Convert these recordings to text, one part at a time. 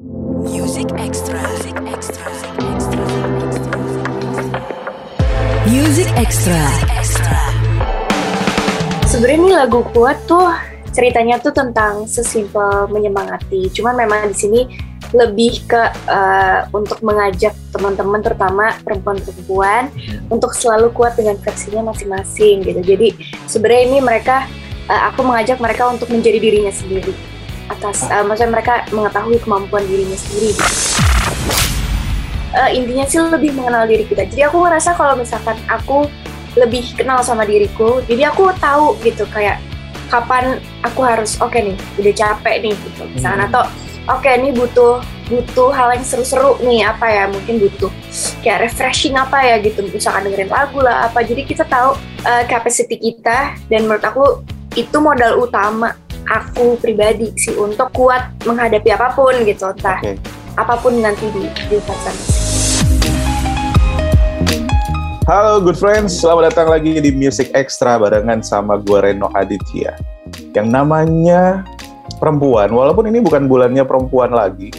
Music Extra. Music Extra. Music Extra. Sebenarnya ini lagu kuat tuh ceritanya tuh tentang sesimpel menyemangati. Cuman memang di sini lebih ke uh, untuk mengajak teman-teman terutama perempuan-perempuan untuk selalu kuat dengan versinya masing-masing gitu. Jadi sebenarnya ini mereka uh, aku mengajak mereka untuk menjadi dirinya sendiri atas uh, maksudnya mereka mengetahui kemampuan dirinya sendiri gitu. Uh, intinya sih lebih mengenal diri kita. Jadi aku ngerasa kalau misalkan aku lebih kenal sama diriku, jadi aku tahu gitu kayak kapan aku harus oke okay nih udah capek nih gitu misalnya hmm. atau oke okay, ini butuh butuh hal yang seru-seru nih apa ya mungkin butuh kayak refreshing apa ya gitu misalkan dengerin lagu lah apa jadi kita tahu uh, capacity kita dan menurut aku itu modal utama aku pribadi sih untuk kuat menghadapi apa pun gitu entah okay. apa pun nanti di di. Halo good friends, selamat datang lagi di Music Extra barengan sama gue Reno Aditya. Yang namanya perempuan, walaupun ini bukan bulannya perempuan lagi.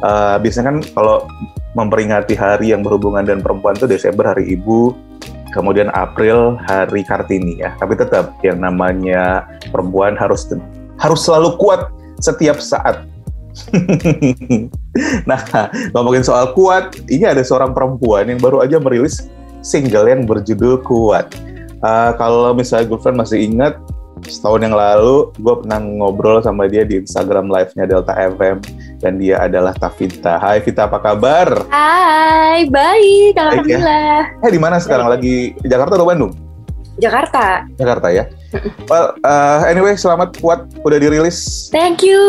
Uh, biasanya kan kalau memperingati hari yang berhubungan dengan perempuan itu Desember hari Ibu, kemudian April hari Kartini ya. Tapi tetap yang namanya perempuan harus harus selalu kuat setiap saat. nah, ngomongin soal kuat, ini ada seorang perempuan yang baru aja merilis single yang berjudul Kuat. Uh, kalau misalnya gue masih ingat, setahun yang lalu gue pernah ngobrol sama dia di Instagram live-nya Delta FM dan dia adalah Tavita. Hai Vita, apa kabar? Hai, baik, ya? alhamdulillah. Ya? Eh di mana sekarang? Lagi Jakarta atau Bandung? Jakarta. Jakarta ya. Well, uh, anyway, selamat kuat udah dirilis. Thank you.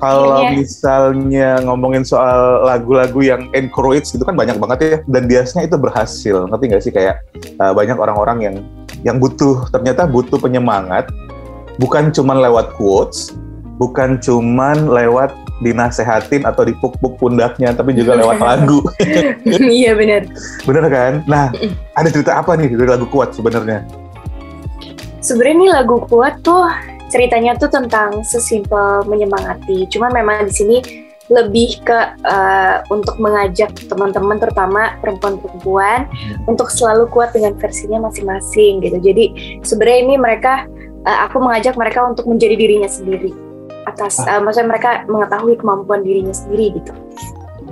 Kalau yeah. misalnya ngomongin soal lagu-lagu yang encourage itu kan banyak banget ya dan biasanya itu berhasil. Ngerti nggak sih kayak uh, banyak orang-orang yang yang butuh ternyata butuh penyemangat bukan cuman lewat quotes, bukan cuman lewat dinasehatin atau dipuk-puk pundaknya tapi juga lewat lagu. iya benar. Benar kan? Nah, ada cerita apa nih dari lagu kuat sebenarnya? Sebenarnya ini lagu kuat tuh ceritanya tuh tentang sesimpel menyemangati. Cuman memang di sini lebih ke uh, untuk mengajak teman-teman terutama perempuan-perempuan hmm. untuk selalu kuat dengan versinya masing-masing gitu. Jadi sebenarnya ini mereka uh, aku mengajak mereka untuk menjadi dirinya sendiri atas uh, maksudnya mereka mengetahui kemampuan dirinya sendiri gitu.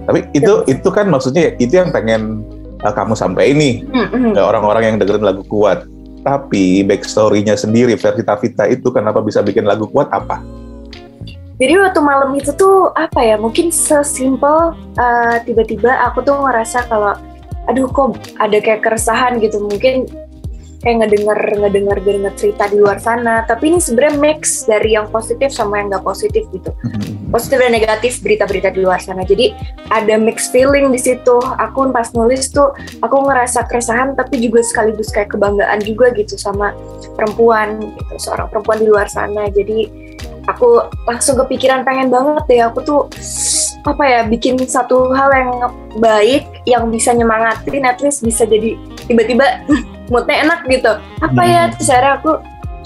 Tapi itu gitu. itu kan maksudnya itu yang pengen uh, kamu sampai ini mm -hmm. ke orang-orang yang dengerin lagu kuat tapi backstory-nya sendiri versi Tavita itu kenapa bisa bikin lagu kuat apa? Jadi waktu malam itu tuh apa ya mungkin sesimpel uh, tiba-tiba aku tuh ngerasa kalau aduh kok ada kayak keresahan gitu mungkin kayak ngedenger ngedenger ngedenger cerita di luar sana. Tapi ini sebenarnya mix dari yang positif sama yang nggak positif gitu. Mm-hmm. positif dan negatif berita-berita di luar sana. Jadi ada mix feeling di situ. Aku pas nulis tuh aku ngerasa keresahan tapi juga sekaligus kayak kebanggaan juga gitu sama perempuan gitu seorang perempuan di luar sana. Jadi aku langsung kepikiran pengen banget deh. Aku tuh apa ya bikin satu hal yang baik yang bisa nyemangatin at least bisa jadi tiba-tiba moodnya enak gitu apa ya? hmm. ya terus akhirnya aku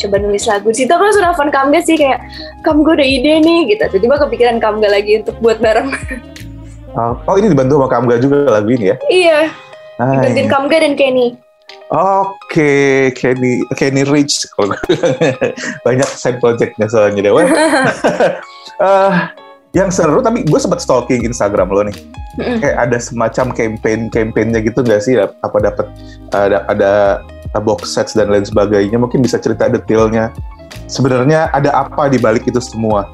coba nulis lagu di situ aku langsung nelfon Kamga sih kayak kamu gue ada ide nih gitu tiba-tiba kepikiran Kamga lagi untuk buat bareng oh, oh ini dibantu sama Kamga juga lagu ini ya iya dibantuin Kamga dan Kenny Oke, okay. Kenny Kenny Rich banyak side projectnya soalnya dewa. uh, yang seru tapi gue sempat stalking Instagram lo nih. Mm-hmm. kayak ada semacam campaign campaignnya gitu nggak sih? Apa dapat ada ada box sets dan lain sebagainya? Mungkin bisa cerita detailnya. Sebenarnya ada apa di balik itu semua?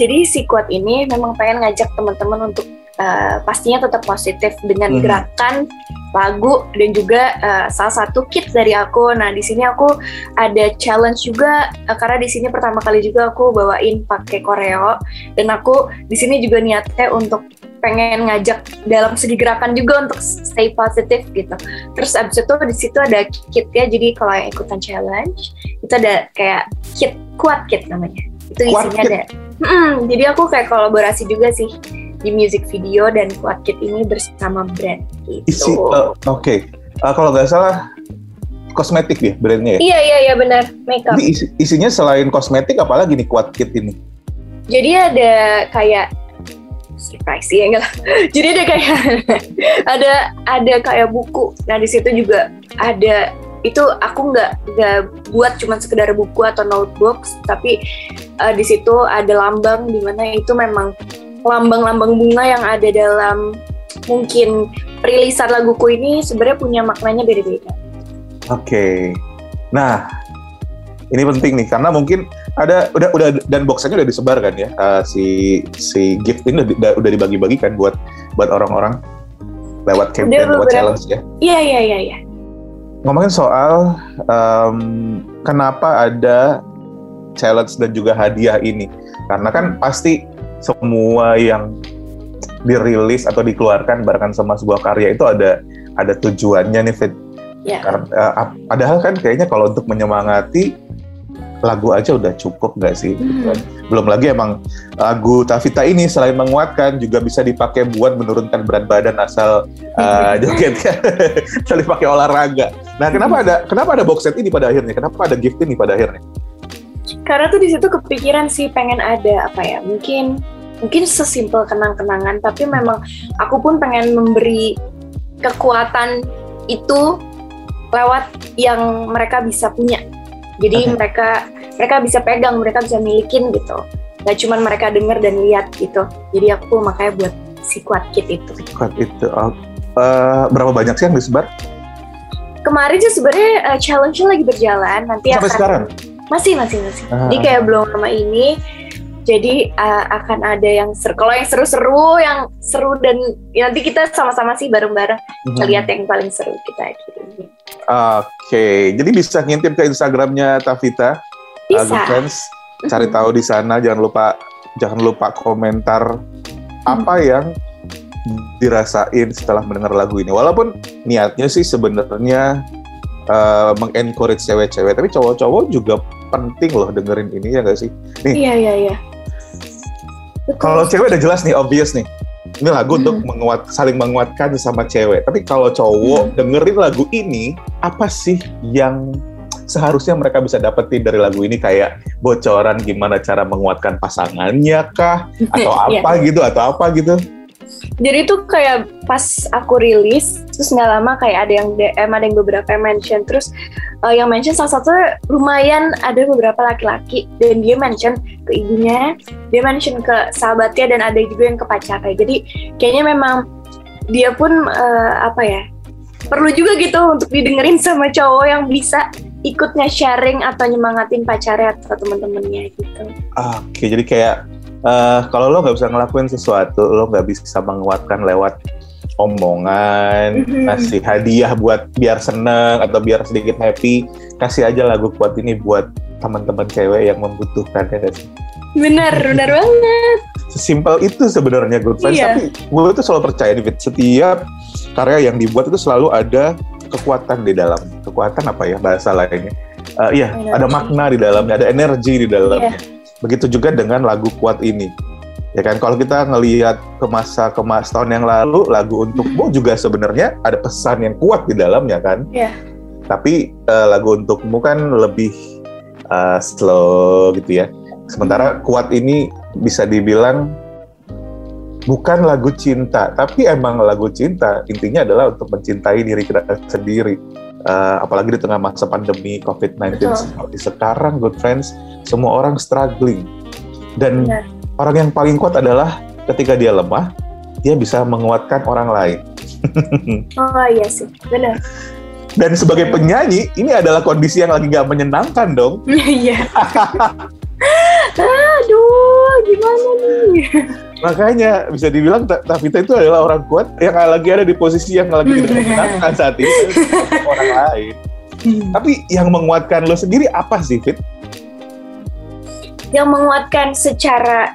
Jadi si kuat ini memang pengen ngajak teman-teman untuk uh, pastinya tetap positif dengan hmm. gerakan lagu dan juga uh, salah satu kit dari aku. Nah di sini aku ada challenge juga uh, karena di sini pertama kali juga aku bawain pakai koreo dan aku di sini juga niatnya untuk pengen ngajak dalam segi gerakan juga untuk stay positif gitu. Terus abis itu di situ ada kit ya, jadi kalau yang ikutan challenge itu ada kayak kit kuat kit namanya. Itu isinya ada. Hmm, jadi aku kayak kolaborasi juga sih di music video dan Kuat Kit ini bersama brand gitu. Isi, uh, Oke, okay. uh, kalau nggak salah kosmetik ya brandnya ya? Iya iya iya benar makeup. Ini isi, isinya selain kosmetik apalagi nih Kuat Kit ini? Jadi ada kayak surprise ya enggak jadi ada kayak ada ada kayak buku nah di situ juga ada itu aku nggak nggak buat cuma sekedar buku atau notebook tapi uh, di situ ada lambang di mana itu memang lambang-lambang bunga yang ada dalam mungkin perilisan laguku ini sebenarnya punya maknanya beda-beda. Oke. Nah, ini penting nih karena mungkin ada udah udah dan boxnya udah disebar kan ya uh, si si gift ini udah, udah dibagi-bagikan buat buat orang-orang lewat campaign lewat challenge ya. Iya iya iya iya. Ngomongin soal um, kenapa ada challenge dan juga hadiah ini. Karena kan pasti semua yang dirilis atau dikeluarkan barengan sama sebuah karya itu ada ada tujuannya nih Fit. Yeah. Karena, uh, padahal kan kayaknya kalau untuk menyemangati lagu aja udah cukup nggak sih? Hmm. Belum lagi emang lagu Tavita ini selain menguatkan juga bisa dipakai buat menurunkan berat badan asal uh, joget kan, bisa dipakai olahraga. Nah, kenapa hmm. ada kenapa ada box set ini pada akhirnya? Kenapa ada gift ini pada akhirnya? Karena tuh di situ kepikiran sih pengen ada apa ya? Mungkin mungkin sesimpel kenang-kenangan, tapi memang aku pun pengen memberi kekuatan itu lewat yang mereka bisa punya. Jadi okay. mereka mereka bisa pegang mereka bisa milikin gitu. Gak cuma mereka denger dan lihat gitu. Jadi aku makanya buat si kuat kit itu. Kuat itu uh, berapa banyak sih yang disebar? Kemarin sih sebenarnya uh, challenge lagi berjalan. Nanti sampai akan, sekarang? Masih masih masih. Uh. jadi kayak belum lama ini jadi uh, akan ada yang seru. Kalau yang seru-seru, yang seru dan ya nanti kita sama-sama sih bareng-bareng mm-hmm. lihat yang paling seru kita. Oke, okay. jadi bisa ngintip ke Instagramnya Tavita. Bisa. Uh, friends, cari tahu di sana. Jangan lupa, jangan lupa komentar apa yang dirasain setelah mendengar lagu ini. Walaupun niatnya sih sebenarnya uh, mengencourage cewek-cewek, tapi cowok-cowok juga penting loh dengerin ini ya gak sih? Nih, iya iya iya. Kalau cewek udah jelas nih, obvious nih ini lagu hmm. untuk menguat saling menguatkan sama cewek. Tapi kalau cowok hmm. dengerin lagu ini, apa sih yang seharusnya mereka bisa dapetin dari lagu ini kayak bocoran gimana cara menguatkan pasangannya kah atau iya. apa yeah. gitu atau apa gitu? Jadi tuh kayak pas aku rilis terus nggak lama kayak ada yang DM ada yang beberapa yang mention. Terus uh, yang mention salah satu lumayan ada beberapa laki-laki dan dia mention ke ibunya dia mention ke sahabatnya dan ada juga yang ke pacarnya. Jadi kayaknya memang dia pun uh, apa ya perlu juga gitu untuk didengerin sama cowok yang bisa ikutnya sharing atau nyemangatin pacarnya atau temen-temennya gitu. Oke, jadi kayak uh, kalau lo nggak bisa ngelakuin sesuatu, lo nggak bisa menguatkan lewat omongan, mm-hmm. kasih hadiah buat biar seneng atau biar sedikit happy, kasih aja lagu kuat ini buat teman-teman cewek yang membutuhkan ya sih? Benar, benar banget. Sesimpel itu sebenarnya good friends, iya. tapi gue tuh selalu percaya nih, setiap karya yang dibuat itu selalu ada kekuatan di dalam. Kekuatan apa ya bahasa lainnya? Uh, iya, energy. ada makna di dalamnya, ada energi di dalamnya. Yeah Begitu juga dengan lagu kuat ini. Ya kan, kalau kita ngelihat ke masa ke masa tahun yang lalu, lagu untukmu juga sebenarnya ada pesan yang kuat di dalamnya kan. Iya. Yeah. Tapi uh, lagu untukmu kan lebih uh, slow gitu ya. Sementara kuat ini bisa dibilang bukan lagu cinta, tapi emang lagu cinta. Intinya adalah untuk mencintai diri kita sendiri uh, apalagi di tengah masa pandemi COVID-19 seperti sekarang, good friends, semua orang struggling. Dan Benar. orang yang paling kuat adalah ketika dia lemah, dia bisa menguatkan orang lain. oh iya sih, benar. Dan sebagai penyanyi, ini adalah kondisi yang lagi gak menyenangkan dong. Iya. Aduh, gimana nih? Makanya bisa dibilang Tavita itu adalah orang kuat yang lagi ada di posisi yang lagi tidak menyenangkan saat ini orang lain. Hmm. Tapi yang menguatkan lo sendiri apa sih, Fit? Yang menguatkan secara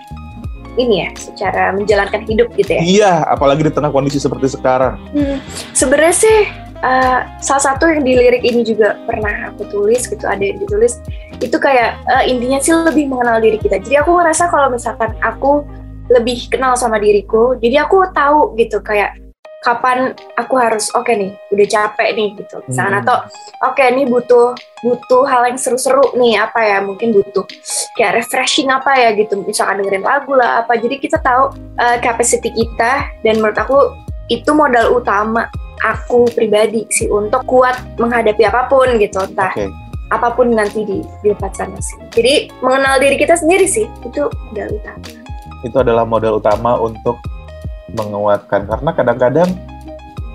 ini ya, secara menjalankan hidup gitu ya. Iya, apalagi di tengah kondisi seperti sekarang. Hmm, sebenarnya sih uh, salah satu yang di lirik ini juga pernah aku tulis gitu, ada yang ditulis itu kayak uh, intinya sih lebih mengenal diri kita. Jadi aku ngerasa kalau misalkan aku lebih kenal sama diriku. Jadi aku tahu gitu kayak kapan aku harus oke nih udah capek nih gitu. Misalkan Hmm. atau oke nih butuh butuh hal yang seru-seru nih apa ya mungkin butuh kayak refreshing apa ya gitu. Misalkan dengerin lagu lah apa. Jadi kita tahu uh, capacity kita dan menurut aku itu modal utama aku pribadi sih untuk kuat menghadapi apa pun gitu. Entah Oke. apa pun nanti di di depan sana sih. Jadi mengenal diri kita sendiri sih itu modal utama Itu adalah modal utama untuk menguatkan. Karena kadang-kadang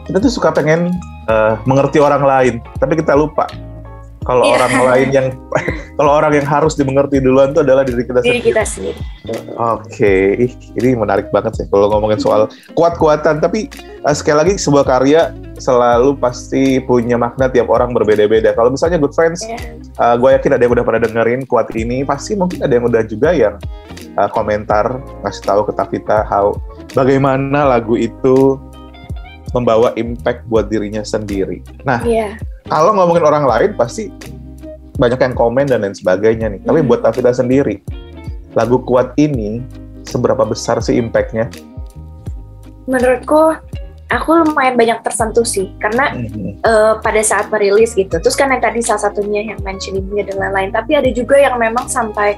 kita tuh suka pengen eh, mengerti orang lain, tapi kita lupa kalau Iya. orang lain yang kalau orang yang harus dimengerti duluan itu adalah diri kita diri sendiri. kita sendiri Oke, ih, ini menarik banget sih kalau ngomongin soal kuat-kuatan. Tapi eh, sekali lagi sebuah karya selalu pasti punya makna tiap orang berbeda-beda. Kalau misalnya Good Friends, Iya. eh, gue yakin ada yang udah pada dengerin kuat ini. Pasti mungkin ada yang udah juga yang eh, komentar ngasih tahu ke Tavita how bagaimana lagu itu membawa impact buat dirinya sendiri. Nah, iya kalau ngomongin orang lain pasti banyak yang komen dan lain sebagainya nih. Tapi Hmm. buat Tavita sendiri, lagu kuat ini seberapa besar sih impact-nya? menurutku aku lumayan banyak tersentuh sih karena eh, pada saat merilis gitu terus kan yang tadi salah satunya yang mention ibunya dan lain-lain tapi ada juga yang memang sampai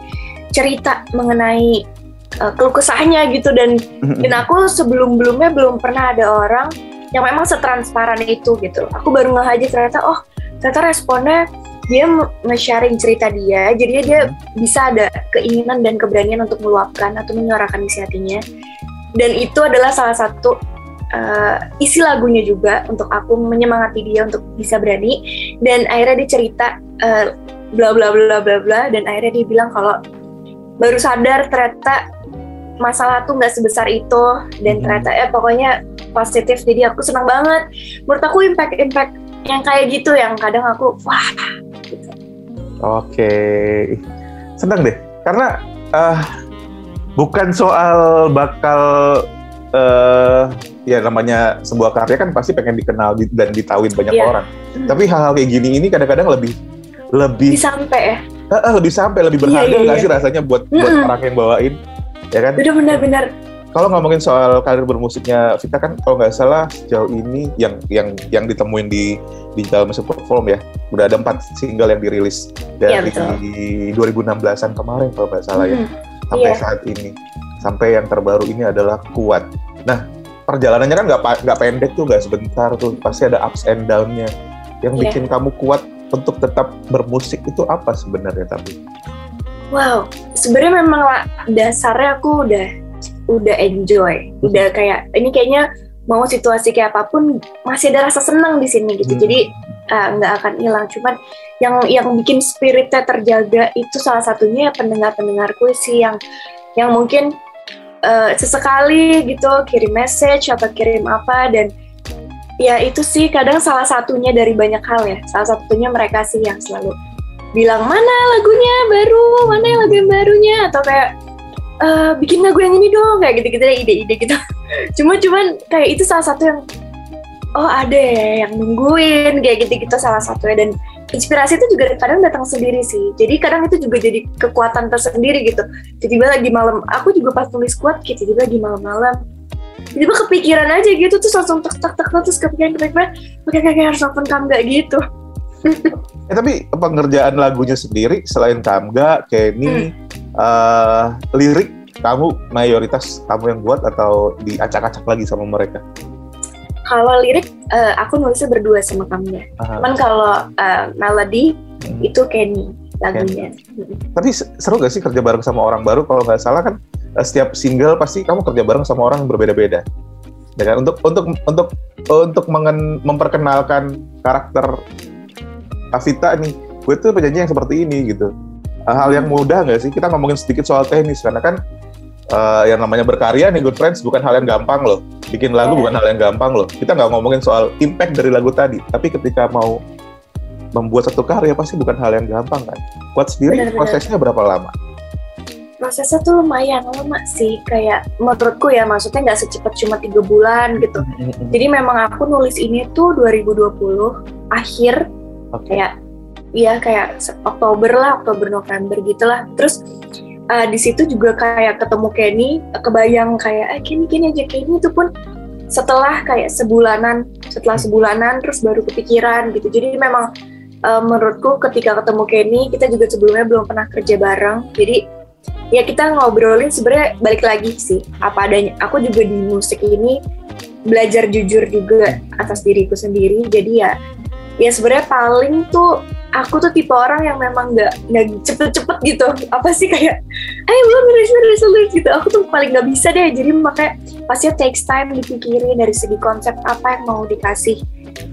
cerita mengenai eh, keluh kesahnya gitu dan dan aku sebelum-belumnya belum pernah ada orang yang memang setransparan itu gitu. Aku baru ngeh aja ternyata oh ternyata responnya dia nge-sharing cerita dia jadinya dia bisa ada keinginan dan keberanian untuk meluapkan atau menyuarakan isi hatinya. Dan itu adalah salah satu uh, isi lagunya juga untuk aku menyemangati dia untuk bisa berani. Dan akhirnya dia cerita uh, bla bla bla bla bla dan akhirnya dia bilang kalau baru sadar ternyata masalah tuh nggak sebesar itu dan Mhm. ternyata ya pokoknya positif jadi aku senang banget menurut aku impact impact yang kayak gitu yang kadang aku wah gitu. Oke, Ih, senang deh. Karena eh, bukan soal bakal eh ya namanya sebuah karya kan pasti pengen dikenal di- dan ditahuin banyak Iya. orang. Hmm. Tapi hal-hal kayak gini ini kadang-kadang lebih lebih disampai ya lebih sampai lebih Iya, berharga iya, nggak iya. sih rasanya buat buat Mm-mm. orang yang bawain ya kan bener bener bener kalau ngomongin soal karir bermusiknya Vita kan kalau nggak salah sejauh ini yang yang yang ditemuin di digital music platform ya udah ada empat single yang dirilis Iya, dari betul. 2016an kemarin kalau nggak salah ya Hmm. sampai iya. saat ini sampai yang terbaru ini adalah kuat nah perjalanannya kan nggak nggak pendek tuh nggak sebentar tuh pasti ada ups and down-nya yang Iya. bikin kamu kuat untuk tetap bermusik itu apa sebenarnya tapi Wow, sebenarnya memang dasarnya aku udah udah enjoy, udah kayak ini kayaknya mau situasi kayak apa pun masih ada rasa senang di sini gitu. Hmm. Jadi uh, nggak akan hilang. Cuman yang yang bikin spiritnya terjaga itu salah satunya ya pendengar-pendengarku sih yang yang mungkin uh, sesekali gitu kirim message atau kirim apa dan ya itu sih kadang salah satunya dari banyak hal ya. Salah satunya mereka sih yang selalu bilang mana lagunya baru, mana yang lagu yang barunya atau kayak "Eh, bikin lagu yang ini dong kayak gitu-gitu deh, ide-ide gitu. Cuma cuman kayak itu salah satu yang oh ada ya yang nungguin kayak gitu-gitu salah satunya dan inspirasi itu juga kadang datang sendiri sih. Jadi kadang itu juga jadi kekuatan tersendiri gitu. Tiba-tiba lagi malam, aku juga pas tulis kuat gitu, tiba-tiba lagi malam-malam tiba-tiba kepikiran aja gitu terus langsung tek tek tek terus kepikiran kepikiran oke oke oke, harus open cam nggak gitu Eh, tapi pengerjaan lagunya sendiri selain Kamga, Kenny, eh, lirik kamu mayoritas kamu yang buat atau diacak-acak lagi sama mereka? kalau lirik eh, aku nulisnya berdua sama kamu ya Aha. cuman kalau eh, melody Hmm. itu Kenny lagunya Tapi se- seru gak sih kerja bareng sama orang baru? Kalau nggak salah kan setiap single pasti kamu kerja bareng sama orang yang berbeda-beda. Ya kan? Untuk untuk untuk untuk mengen- memperkenalkan karakter Kavita nih, gue tuh penyanyi yang seperti ini gitu. Hal yang mudah nggak sih? Kita ngomongin sedikit soal teknis karena kan eh, yang namanya berkarya nih Good Friends bukan hal yang gampang loh. Bikin lagu Iya. bukan hal yang gampang loh. Kita nggak ngomongin soal impact dari lagu tadi, tapi ketika mau membuat satu karya pasti bukan hal yang gampang kan. Buat sendiri Benar-benar. prosesnya berapa lama? prosesnya tuh lumayan lama sih kayak menurutku ya maksudnya nggak secepat cuma tiga bulan gitu jadi memang aku nulis ini tuh 2020 akhir Oke. kayak ya kayak Oktober lah Oktober November gitulah. Terus uh, di situ juga kayak ketemu Kenny kebayang kayak eh Kenny Kenny aja Kenny itu pun setelah kayak sebulanan setelah sebulanan terus baru kepikiran gitu. Jadi memang uh, menurutku ketika ketemu Kenny kita juga sebelumnya belum pernah kerja bareng. Jadi ya kita ngobrolin sebenarnya balik lagi sih apa adanya. Aku juga di musik ini belajar jujur juga atas diriku sendiri. Jadi ya ya sebenarnya paling tuh aku tuh tipe orang yang memang nggak nggak cepet-cepet gitu. Apa sih kayak belum rilis rilis rilis gitu. Aku tuh paling nggak bisa deh. Jadi makanya pasti takes time dipikirin dari segi konsep apa yang mau dikasih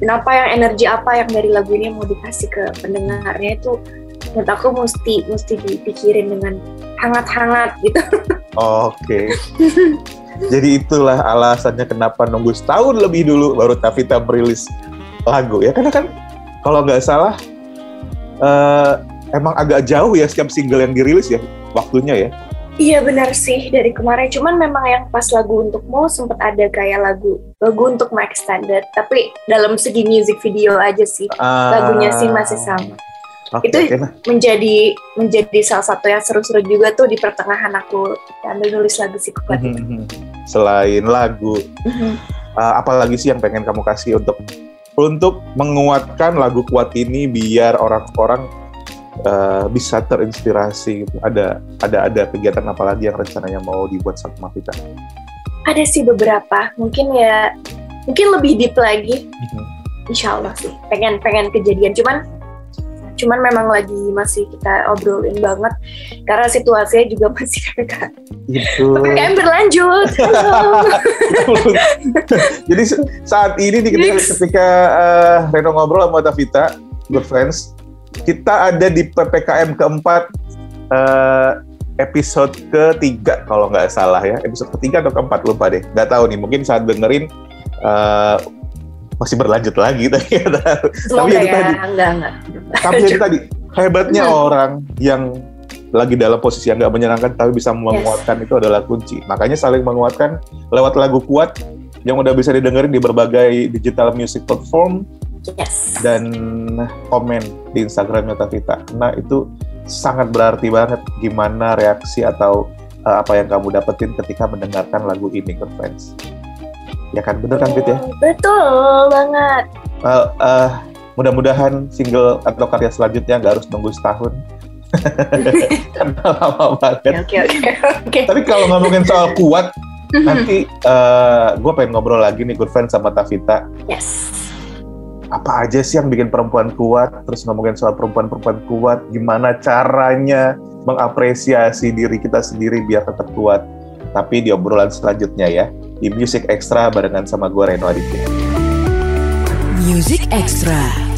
dan apa yang energi apa yang dari lagu ini mau dikasih ke pendengarnya itu menurut aku mesti mesti dipikirin dengan hangat-hangat gitu. Oke. Jadi itulah alasannya kenapa nunggu setahun lebih dulu baru Tavita merilis lagu ya. Karena kan kalau nggak salah uh, emang agak jauh ya setiap single yang dirilis ya waktunya ya. Iya benar sih dari kemarin cuman memang yang pas lagu untukmu sempat ada kayak lagu lagu untuk my extended tapi dalam segi music video aja sih uh, lagunya sih masih sama. Okay, itu okay, nah. menjadi menjadi salah satu yang seru-seru juga tuh di pertengahan aku ambil nulis lagu si kuat mm -hmm. Selain lagu, mm -hmm. uh, apalagi sih yang pengen kamu kasih untuk untuk menguatkan lagu kuat ini biar orang-orang uh, bisa terinspirasi gitu. Ada ada ada kegiatan apa lagi yang rencananya mau dibuat sama kita? Ada sih beberapa. Mungkin ya mungkin lebih deep lagi. Mm-hmm. Insya Allah sih. Pengen pengen kejadian. Cuman cuman memang lagi masih kita obrolin banget karena situasinya juga masih kayak gitu. PPKM berlanjut. Jadi saat ini nih ketika, ketika uh, Reno ngobrol sama Tavita, good friends, kita ada di PPKM keempat uh, episode ketiga kalau nggak salah ya episode ketiga atau keempat lupa deh nggak tahu nih mungkin saat dengerin uh, masih berlanjut lagi tapi tapi ya, tadi enggak, enggak. tapi itu tadi hebatnya orang yang lagi dalam posisi yang nggak menyenangkan tapi bisa menguatkan yes. itu adalah kunci. Makanya saling menguatkan lewat lagu kuat yang udah bisa didengerin di berbagai digital music platform yes. dan komen di Instagramnya Tavita nah itu sangat berarti banget gimana reaksi atau uh, apa yang kamu dapetin ketika mendengarkan lagu ini ke fans ya kan? Bener kan Fit ya? Betul banget. Uh, uh, mudah-mudahan single atau karya selanjutnya nggak harus nunggu setahun karena lama banget. Oke oke oke. Tapi kalau ngomongin soal kuat nanti uh, gue pengen ngobrol lagi nih good friend sama Tavita. Yes. Apa aja sih yang bikin perempuan kuat? Terus ngomongin soal perempuan-perempuan kuat gimana caranya mengapresiasi diri kita sendiri biar tetap kuat? Tapi di obrolan selanjutnya ya di Music Extra barengan sama gue Reno Aditya. Music Extra.